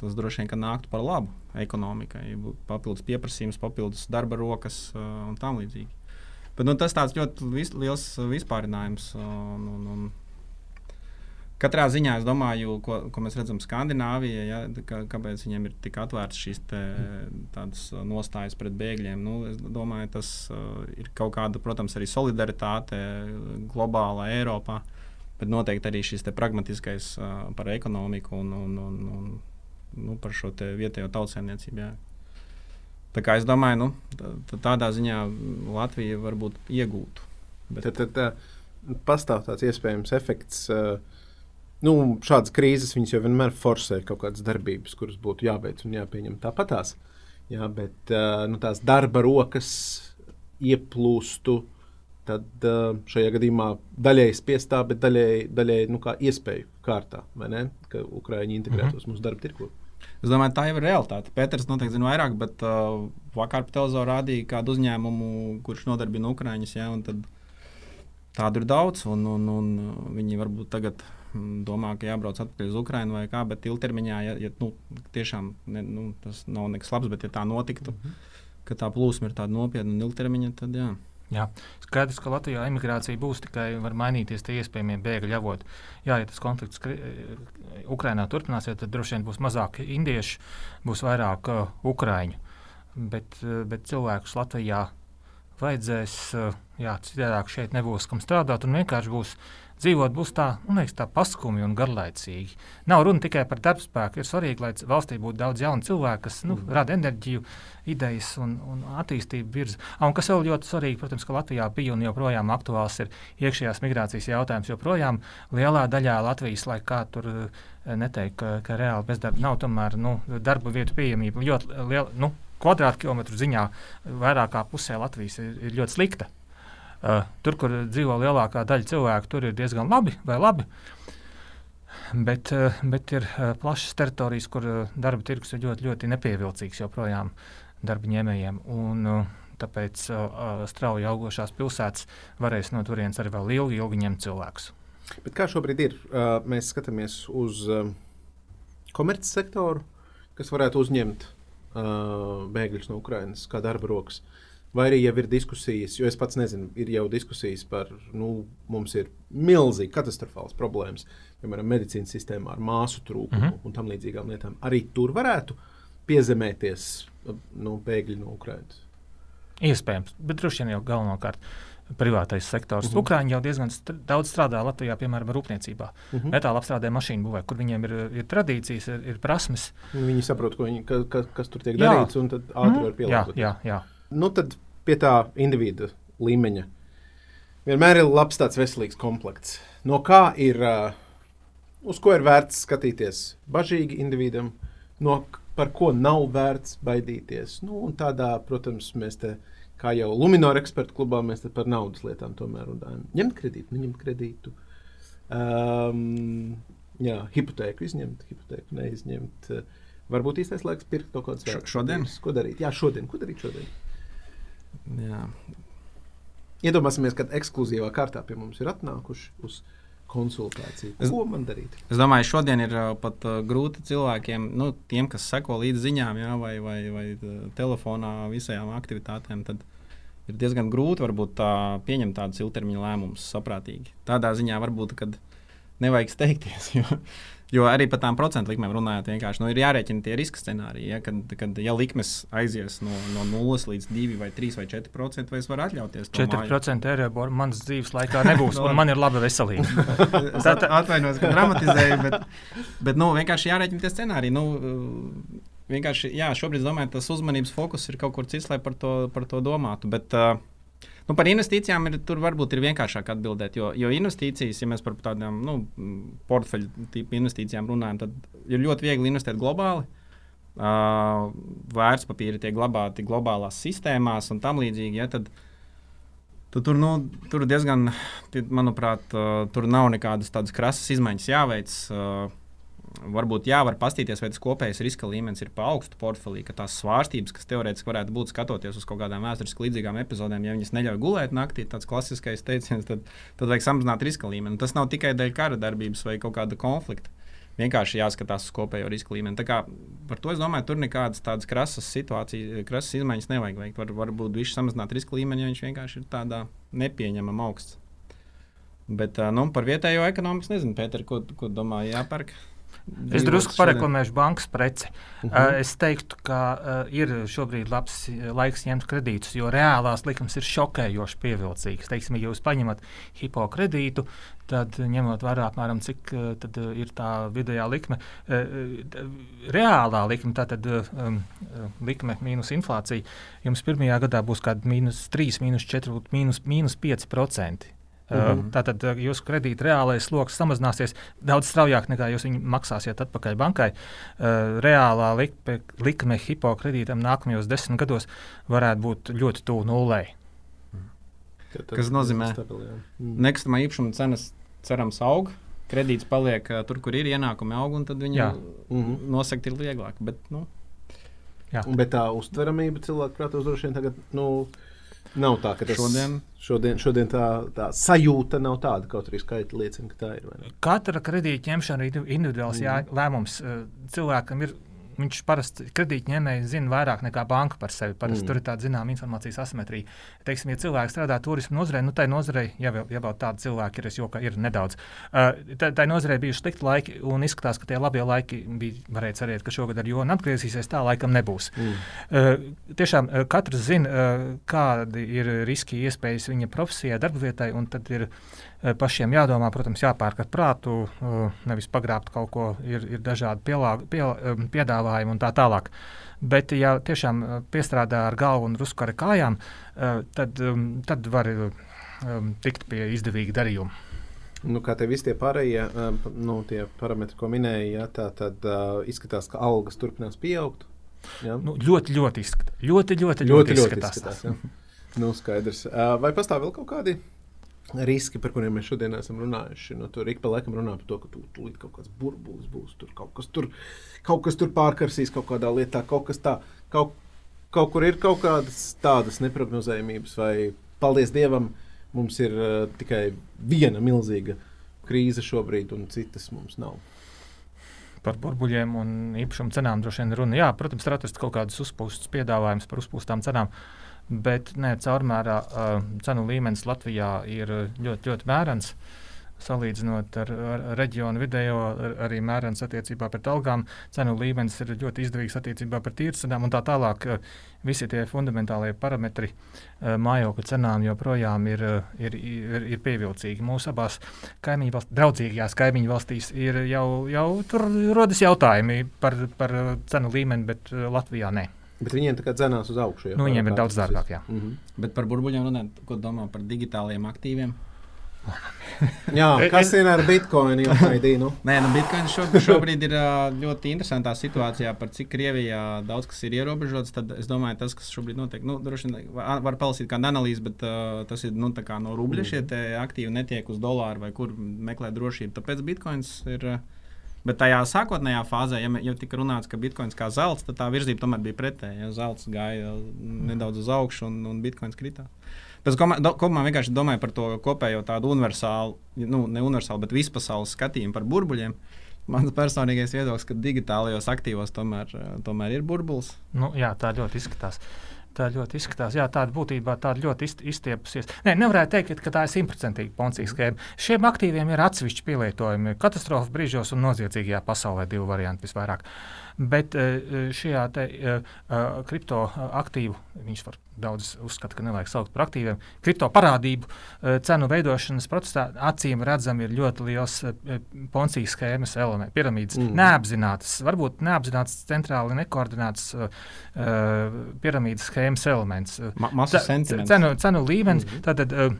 tas droši vien nāktu par labu ekonomikai. Papildus pieprasījums, papildus darba rokas un tam līdzīgi. Bet, nu, tas tāds ļoti vis, liels vispārinājums. Un, un, un Katrā ziņā es domāju, ko, ko mēs redzam Skandināvijā, ja, ka, kāpēc viņiem ir tik atvērts šīs te, nostājas pret bēgļiem. Nu, es domāju, tas uh, ir kaut kāda, protams, arī solidaritāte globālā Eiropā, bet noteikti arī šis pragmatiskais uh, par ekonomiku un, un, un, un nu, par šo vietējo tautsēmniecību. Jā. Tā kā es domāju, nu, tādā ziņā Latvija varbūt iegūtu. Bet... Tad, tad tā, pastāv tāds iespējams efekts. Uh, nu, šādas krīzes jau vienmēr forsē kaut kādas darbības, kuras būtu jāveic un jāpieņem tāpatās. Jā, bet nu, tās darba rokas ieplūstu. Tad šajā gadījumā daļēji spiestā, bet daļēji, daļēji nu, iespēju kārtā, ka Ukrāņi integrētos mm -hmm. mūsu darba tirgu. Es domāju, tā jau ir realitāte. Pēters noteikti zina vairāk, bet uh, vakar pa televizoru rādīja kādu uzņēmumu, kurš nodarbina Ukrāņus. Ja, tādu ir daudz, un, un, un viņi varbūt tagad domā, ka jābrauc atpakaļ uz Ukrajinu vai kā, bet ilgtermiņā, ja, ja nu, tiešām ne, nu, tas nav nekas labs, bet ja tā notiktu, mm -hmm. ka tā plūsma ir tāda nopietna un ilgtermiņa, tad jā. Jā, skaidrs, ka Latvijā imigrācija būs tikai var mainīties tie iespējamie bēgļu avoti. Jā, ja tas konflikts Ukrainā turpināsies, tad droši vien būs mazāk indiešu, būs vairāk uh, ukrāņu. Bet, uh, bet cilvēkus Latvijā vajadzēs, uh, jā, citādāk šeit nebūs kam strādāt un vienkārši būs dzīvot būs tā, nu, liekas, tā paskumji un garlaicīgi. Nav runa tikai par darbspēku. Ir svarīgi, lai valstī būtu daudz jaunu cilvēku, kas nu, mm. rada enerģiju, idejas un, un attīstību virzi. Un kas vēl ļoti svarīgi, protams, ka Latvijā bija un joprojām aktuāls ir iekšējās migrācijas jautājums. Joprojām lielā daļā Latvijas, lai kā tur eh, neteikt, ka, ka reāli bezdarba nav, tomēr nu, darba vietu pieejamība ļoti liela. Nu, Kvadrātkilometru ziņā vairāk kā pusē Latvijas ir, ir ļoti slikta. Uh, tur, kur dzīvo lielākā daļa cilvēku, tur ir diezgan labi vai labi. Bet, uh, bet ir uh, plašas teritorijas, kur darba tirgus ir ļoti, ļoti nepievilcīgs joprojām darba ņēmējiem. Un, tāpēc strauji augošās pilsētas varēs no turienes arī vēl ilgi, ilgi ņemt cilvēkus. Bet kā šobrīd ir? Mēs skatāmies uz komercsektoru, kas varētu uzņemt bēgļus no Ukrainas kā darba rokas. Uh, Vai arī jau ir diskusijas, jo es pats nezinu, ir jau diskusijas par, nu, mums ir milzīgi katastrofāls problēmas, piemēram, medicīnas sistēmā ar māsu trūkumu mm -hmm. un tam līdzīgām lietām. Arī tur varētu piezemēties nu, bēgļi no Ukrainas. Iespējams, bet droši vien jau galvenokārt privātais sektors. Uh -huh. Ukrāņi jau diezgan st daudz strādā Latvijā, piemēram, rūpniecībā. Uh -huh. Metāla apstrādē mašīnu būvē, kur viņiem ir, ir tradīcijas, ir, ir prasmes. Viņi saprot, viņi, ka, ka, kas tur tiek jā. darīts, un tad ātri -huh. var pielāgoties. Jā, jā, jā nu, tad pie tā individu līmeņa vienmēr ir labs tāds veselīgs komplekts. No kā ir, uz ko ir vērts skatīties bažīgi individam, no par ko nav vērts baidīties. Nu, tādā, protams, mēs te, kā jau Lunčija ekspertu klubā, mēs par naudas lietām tomēr runājam. Ņemt kredītu, neņemt kredītu. Um, jā, hipotēku izņemt, hipotēku neizņemt. Varbūt īstais laiks pirkt kaut kādas vērtības. Šodien? Ko darīt? Jā, šodien. Ko darīt šodien? Jā. Iedomāsimies, ka ekskluzīvā kārtā pie mums ir atnākuši uz konsultāciju. Es, Ko man darīt? Es domāju, šodien ir uh, pat uh, grūti cilvēkiem, nu, tiem, kas seko līdzi ziņām, jā, vai, vai, vai uh, telefonā visām aktivitātēm. Tad ir diezgan grūti varbūt, tā, pieņemt tādus ilgtermiņa lēmumus saprātīgi. Tādā ziņā varbūt, kad nevajag steigties. Jo, Jo arī par tām procentu likmēm runājot, vienkārši nu, ir jārēķina tie riska scenāriji. Ja, kad, kad ja likmes aizies no, no 0 līdz 2, vai 3 vai 4 procenti, vai es varu atļauties to 4% eiro manas dzīves laikā nebūs, no, un man ir laba veselība. es at, atvainojos, ka dramatizēju, bet, bet nu, vienkārši jārēķina tie scenāriji. Nu, vienkārši, jā, šobrīd domāju, tas uzmanības fokus ir kaut kur cits, lai par to, par to domātu. Bet, uh, Nu, par investīcijām ir, tur varbūt ir vienkāršāk atbildēt, jo, jo investīcijas, ja mēs par tādām nu, portfeļu tipu investīcijām runājam, tad ir ļoti viegli investēt globāli. Uh, vērtspapīri tiek glabāti globālās sistēmās un tam līdzīgi. Ja, tad, tad tur, nu, tur diezgan, manuprāt, uh, tur nav nekādas tādas krasas izmaiņas jāveic. Uh, varbūt jā, var paskatīties, vai tas kopējais riska līmenis ir pa augstu portfelī, ka tās svārstības, kas teorētiski varētu būt skatoties uz kaut kādām vēsturiski līdzīgām epizodēm, ja viņas neļauj gulēt naktī, tāds klasiskais teiciens, tad, tad vajag samazināt riska līmeni. Tas nav tikai dēļ kara darbības vai kaut kāda konflikta. Vienkārši jāskatās uz kopējo riska līmeni. Tā kā par to es domāju, tur nekādas tādas krasas situācijas, krasas izmaiņas nevajag veikt. Var, varbūt viņš samazināt riska līmeni, ja viņš vienkārši ir tādā nepieņemama augsts. Bet nu, par vietējo ekonomiku nezinu, Pēter, ko, ko domā jāpērk. Es drusku pareklamēšu bankas preci. Uh -huh. uh, es teiktu, ka uh, ir šobrīd labs laiks ņemt kredītus, jo reālās likmes ir šokējoši pievilcīgas. Teiksim, ja jūs paņemat hipokredītu, tad ņemot vērā apmēram cik uh, ir tā vidējā likme, uh, reālā likme, tātad um, likme mīnus inflācija, jums pirmajā gadā būs kāda mīnus 3, mīnus 4, mīnus, mīnus 5 procenti. -hmm. Tātad jūsu kredīta reālais sloks samazināsies daudz straujāk nekā jūs viņu maksāsiet atpakaļ bankai. Reālā likme, likme hipokredītam nākamajos desmit gados varētu būt ļoti tuvu nulē. Kas nozīmē, ka mm. nekustamā īpašuma cenas cerams aug, kredīts paliek tur, kur ir ienākumi aug, un tad viņu mm -hmm. nosakt ir vieglāk. Bet, nu, Jā. Bet tā uztveramība cilvēku prātos droši vien tagad. Nu, Nav tā, ka tas šodien, šodien, šodien tā, tā sajūta nav tāda, kaut arī skaitļi liecina, ka tā ir. Katra kredīta ņemšana ir individuāls mm. jā, lēmums. Cilvēkam ir viņš parasti kredītņēmēji zina vairāk nekā banka par sevi. Parasti mm. tur ir tāda zināma informācijas asimetrija. Teiksim, ja cilvēks strādā turismu nozarē, nu tai nozarei, ja vēl, ja vēl tādi cilvēki ir, es joku, ir nedaudz. Uh, tai nozarei bija slikti laiki, un izskatās, ka tie labie laiki bija, varēja cerēt, ka šogad ar jonu atgriezīsies, tā laikam nebūs. Mm. Uh, tiešām uh, katrs zina, uh, kādi ir riski, iespējas viņa profesijai, darba vietai, un tad ir uh, pašiem jādomā, protams, jāpērk ar prātu, uh, nevis pagrābt kaut ko, ir, ir dažādi pielāg, piel, um, piedāvājumi un tā tālāk. Bet, ja tiešām piestrādā ar galvu un rusku ar kājām, uh, tad, um, tad var um, tikt pie izdevīga darījuma. Nu, kā te visi tie pārējie nu, tie parametri, ko minēja, ja, tā, tad uh, izskatās, ka algas turpinās pieaugt. Ja? Nu, ļoti, ļoti izskatās. Ļoti, ļoti, ļoti, ļoti, ļoti izskatās. izskatās ja. nu, skaidrs. Uh, vai pastāv vēl kaut kādi riski, par kuriem mēs šodien esam runājuši? Nu, tur ik pa laikam runā par to, ka tur tūlīt kaut kāds burbulis būs, tur kaut kas tur, kaut kas tur pārkarsīs kaut kādā lietā, kaut kas tā, kaut, kaut kur ir kaut kādas tādas neprognozējumības vai paldies Dievam Mums ir uh, tikai viena milzīga krīze šobrīd, un citas mums nav. Par burbuļiem un īpašumu cenām droši vien runa. Jā, protams, ir atrast kaut kādus uzpūstus piedāvājumus par uzpūstām cenām, bet ne, caurmērā uh, cenu līmenis Latvijā ir ļoti, ļoti mērens. Uh, salīdzinot ar, ar reģionu vidējo, ar, arī mērens attiecībā pret algām, cenu līmenis ir ļoti izdevīgs attiecībā pret tīrcenām un tā tālāk. Visi tie fundamentālie parametri mājokļu cenām joprojām ir, ir, ir, ir pievilcīgi. Mūsu abās kaimiņu valstīs, draudzīgajās kaimiņu valstīs, ir jau, jau tur rodas jautājumi par, par cenu līmeni, bet Latvijā ne. Bet viņiem tā kā dzenās uz augšu. Ja, nu, viņiem ir daudz dārgāk. Mm -hmm. Bet par burbuļiem runājot, ko domā par digitāliem aktīviem? Jā, kas ir ar bitkoinu? Nu? Nē, nu, bitkoins šo, šobrīd ir ļoti interesantā situācijā, par cik Krievijā daudz kas ir ierobežots. Tad es domāju, tas, kas šobrīd notiek, nu, droši vien var palasīt kādu analīzi, bet uh, tas ir nu, no rubļa. Šie aktīvi netiek uz dolāru vai kur meklēt drošību. Tāpēc bitkoins ir. Bet tajā sākotnējā fāzē, ja jau tika runāts, ka bitkoins kā zelts, tad tā virzība tomēr bija pretēja. Ja zelts gāja nedaudz uz augšu un, un bitkoins kritās. Bet kopumā vienkārši domāju par to kopējo tādu universālu, nu, ne universālu, bet vispasaules skatījumu par burbuļiem. Mans personīgais viedoklis, ka digitālajos aktīvos tomēr, tomēr ir burbulis. Nu, jā, tā ļoti izskatās. Tā ļoti izskatās. Jā, tāda būtībā tāda ļoti izstiepusies. Nē, nevarētu teikt, ka tā ir simtprocentīgi poncija schēma. Šiem aktīviem ir atsevišķi pielietojumi katastrofu brīžos un noziedzīgajā pasaulē divi varianti visvairāk. Bet eh, šajā te, uh, kriptoaktīvu, viņš var daudz uzskata, ka nevajag saukt par aktīviem, kripto parādību uh, cenu veidošanas procesā acīm redzami ir ļoti liels poncijas schēmas elements, piramīdas. Mm. Neapzināts, varbūt neapzināts centrāli nekoordinēts piramīdas schēmas elements. Ma cenu, cenu līmenis. Mm -hmm. Tātad,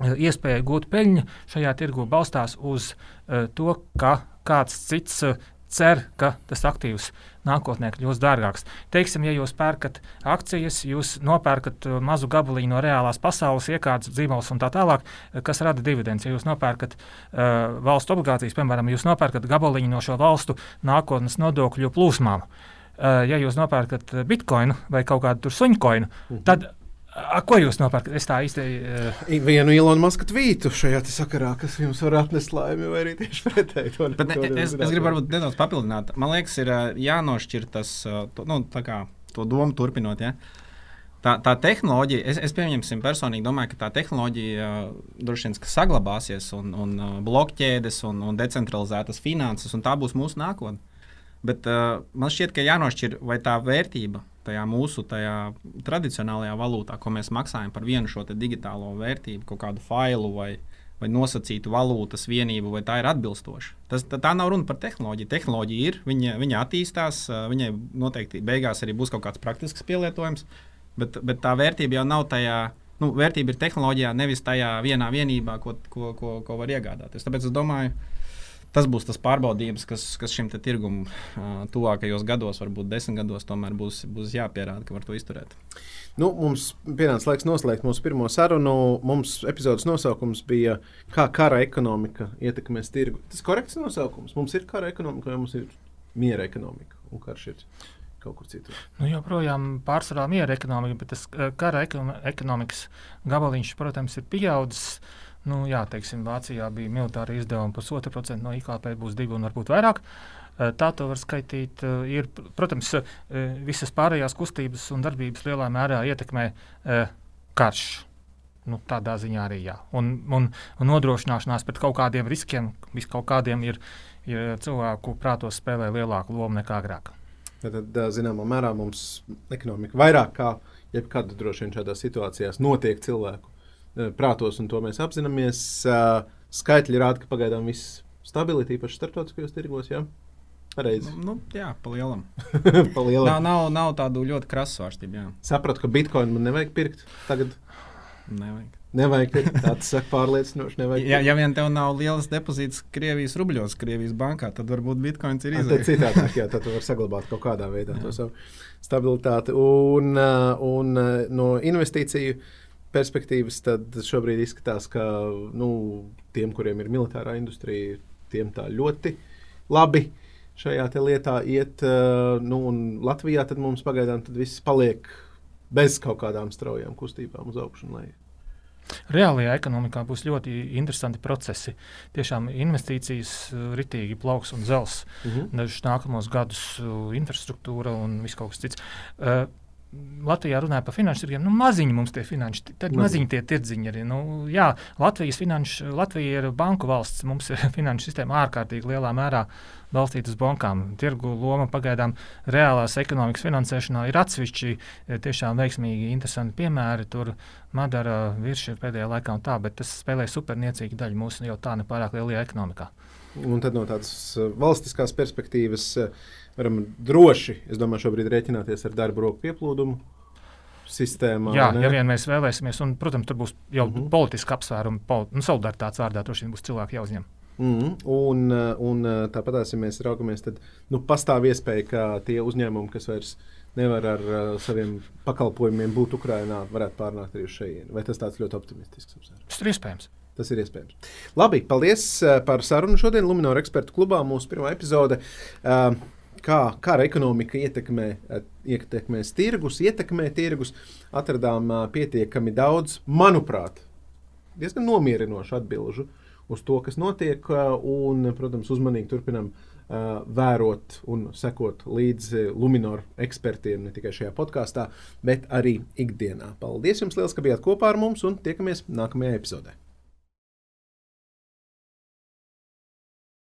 iespēja gūt peļņu šajā tirgu balstās uz uh, to, ka kāds cits uh, cer, ka tas aktīvs nākotnē kļūs dārgāks. Teiksim, ja jūs pērkat akcijas, jūs nopērkat uh, mazu gabaliņu no reālās pasaules, iekārtas, dzīvības un tā tālāk, uh, kas rada dividendus. Ja jūs nopērkat uh, valstu obligācijas, piemēram, jūs nopērkat gabaliņu no šo valstu nākotnes nodokļu plūsmām. Uh, ja jūs nopērkat bitkoinu vai kaut kādu suņu koinu, mhm. tad A, ko jūs nopērkat? Es tā īsti. Uh... Vienu Ilonu Maska tvītu šajā sakarā, kas jums var atnest laimi, vai arī tieši pretēji. To, Bet, ne, es, es gribu varbūt nedaudz papildināt. Man liekas, ir jānošķir tas, to, nu, kā, to domu turpinot. Ja? Tā, tā tehnoloģija, es, es pieņemsim personīgi, domāju, ka tā tehnoloģija droši vien saglabāsies, un, un blokķēdes, un, un decentralizētas finanses, un tā būs mūsu nākotne. Bet uh, man šķiet, ka jānošķir, vai tā vērtība tajā mūsu tajā tradicionālajā valūtā, ko mēs maksājam par vienu šo digitālo vērtību, kaut kādu failu vai, vai nosacītu valūtas vienību, vai tā ir atbilstoša. Tas, tā, tā nav runa par tehnoloģiju. Tehnoloģija ir, viņa, viņa attīstās, viņai noteikti beigās arī būs kaut kāds praktisks pielietojums, bet, bet tā vērtība jau nav tajā. Nu, vērtība ir tehnoloģijā, nevis tajā vienā vienībā, ko, ko, ko, ko var iegādāties. Tāpēc es domāju, ka tas būs tas pārbaudījums, kas, kas šim tirgumam uh, tuvākajos gados, varbūt desmit gados, tomēr būs, būs jāpierāda, ka var to izturēt. Nu, mums pienāca laiks noslēgt mūsu pirmo sarunu. Mums epizodes nosaukums bija Kā kara ekonomika ietekmēs tirgu. Tas ir korekts nosaukums. Mums ir kara ekonomika vai mums ir miera ekonomika un karš ir kaut kur citur. Nu, joprojām pārsvarā miera ekonomika, bet tas kara ekonomikas gabaliņš, protams, ir pieaudzis. Nu, jā, teiksim, Vācijā bija militāra izdevuma pusotra procenta no IKP, būs divi un varbūt vairāk. Tā to var skaitīt. Ir, protams, visas pārējās kustības un darbības lielā mērā ietekmē karš. Nu, tādā ziņā arī jā. Un, un, un nodrošināšanās pret kaut kādiem riskiem, vis kaut kādiem ir, ir cilvēku prātos spēlē lielāku lomu nekā agrāk. Tad, zināmā mērā, mums ekonomika vairāk kā jebkad droši vien šādās situācijās notiek cilvēku prātos, un to mēs apzināmies. Skaitļi rāda, ka pagaidām viss stabili, tīpaši starptautiskajos tirgos. Jā? Pareizi. Nu, jā, pa lielam. pa lielam. Nav, nav, nav tādu ļoti krasu svārstību. Jā. Sapratu, ka bitkoinu man nevajag pirkt tagad. Nevajag. Nevajag tāds saka, pārliecinoši. Ja, ja vien tev nav lielas depozītas Krievijas rubļos, Krievijas bankā, tad varbūt bitkoins ir izdevies. Citādāk, jā, tad tu vari saglabāt kaut kādā veidā jā. to savu stabilitāti. Un, un no investīciju perspektīvas, tad šobrīd izskatās, ka nu, tiem, kuriem ir militārā industrija, tiem tā ļoti labi šajā lietā iet. Nu, Latvijā mums pagaidām viss paliek bez kaut kādām straujām kustībām uz augšu un leju. Reālajā ekonomikā būs ļoti interesanti procesi. Tiešām investīcijas ritīgi plauks un zels uh mhm. -huh. dažus nākamos gadus, infrastruktūra un viss kaut kas cits. Uh, Latvijā runāja par finanšu tirgiem. Nu, maziņi mums tie finanšu, tad maziņi tie tirdziņi arī. Nu, jā, Latvijas finanšu, Latvija ir banku valsts. Mums ir finanšu sistēma ārkārtīgi lielā mērā balstīta uz bankām. Tirgu loma pagaidām reālās ekonomikas finansēšanā ir atsevišķi e, tiešām veiksmīgi, interesanti piemēri. Tur Madara virsma ir pēdējā laikā un tā, bet tas spēlē superniecīgu daļu mūsu jau tā nepārāk lielajā ekonomikā. Un tad no tādas e, valstiskās perspektīvas. Uh, varam droši, es domāju, šobrīd rēķināties ar darba roku pieplūdumu. Sistēmā, Jā, ne? ja vien mēs vēlēsimies, un, protams, tur būs jau mm -hmm. politiska apsvēruma, poli, nu, solidaritātes vārdā, droši vien būs cilvēki jāuzņem. Mm -hmm. un, un tāpat, ja mēs raugamies, tad nu, pastāv iespēja, ka tie uzņēmumi, kas vairs nevar ar uh, saviem pakalpojumiem būt Ukrajinā, varētu pārnākt arī uz šejienu. Vai tas tāds ļoti optimistisks apsvērums? Tas ir iespējams. Tas ir iespējams. Labi, paldies par sarunu šodien Lunčija ekspertu klubā. Mūsu pirmā epizode. Uh, kā, kā ekonomika ietekmē, eh, ietekmēs tirgus, ietekmē tirgus, atradām uh, pietiekami daudz, manuprāt, diezgan nomierinošu atbilžu uz to, kas notiek, uh, un, protams, uzmanīgi turpinām vērot un sekot līdzi Lunčija ekspertiem ne tikai šajā podkāstā, bet arī ikdienā. Paldies jums liels, ka bijāt kopā ar mums un tiekamies nākamajā epizodē.